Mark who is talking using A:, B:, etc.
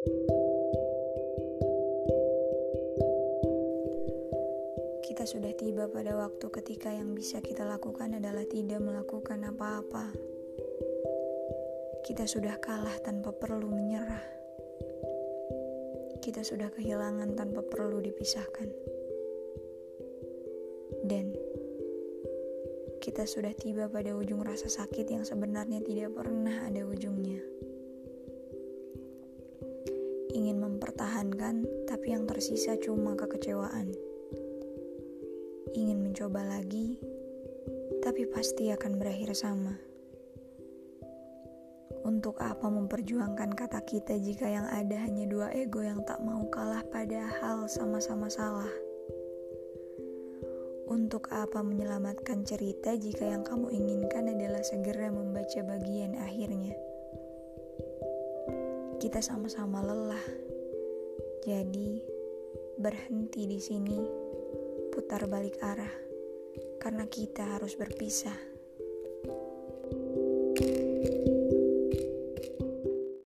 A: Kita sudah tiba pada waktu ketika yang bisa kita lakukan adalah tidak melakukan apa-apa. Kita sudah kalah tanpa perlu menyerah. Kita sudah kehilangan tanpa perlu dipisahkan. Dan kita sudah tiba pada ujung rasa sakit yang sebenarnya tidak pernah ada ujungnya. Ingin mempertahankan, tapi yang tersisa cuma kekecewaan. Ingin mencoba lagi, tapi pasti akan berakhir sama. Untuk apa memperjuangkan kata kita jika yang ada hanya dua ego yang tak mau kalah pada hal sama-sama salah? Untuk apa menyelamatkan cerita jika yang kamu inginkan adalah segera membaca bagian akhirnya? Kita sama-sama lelah, jadi berhenti di sini, putar balik arah, karena kita harus berpisah.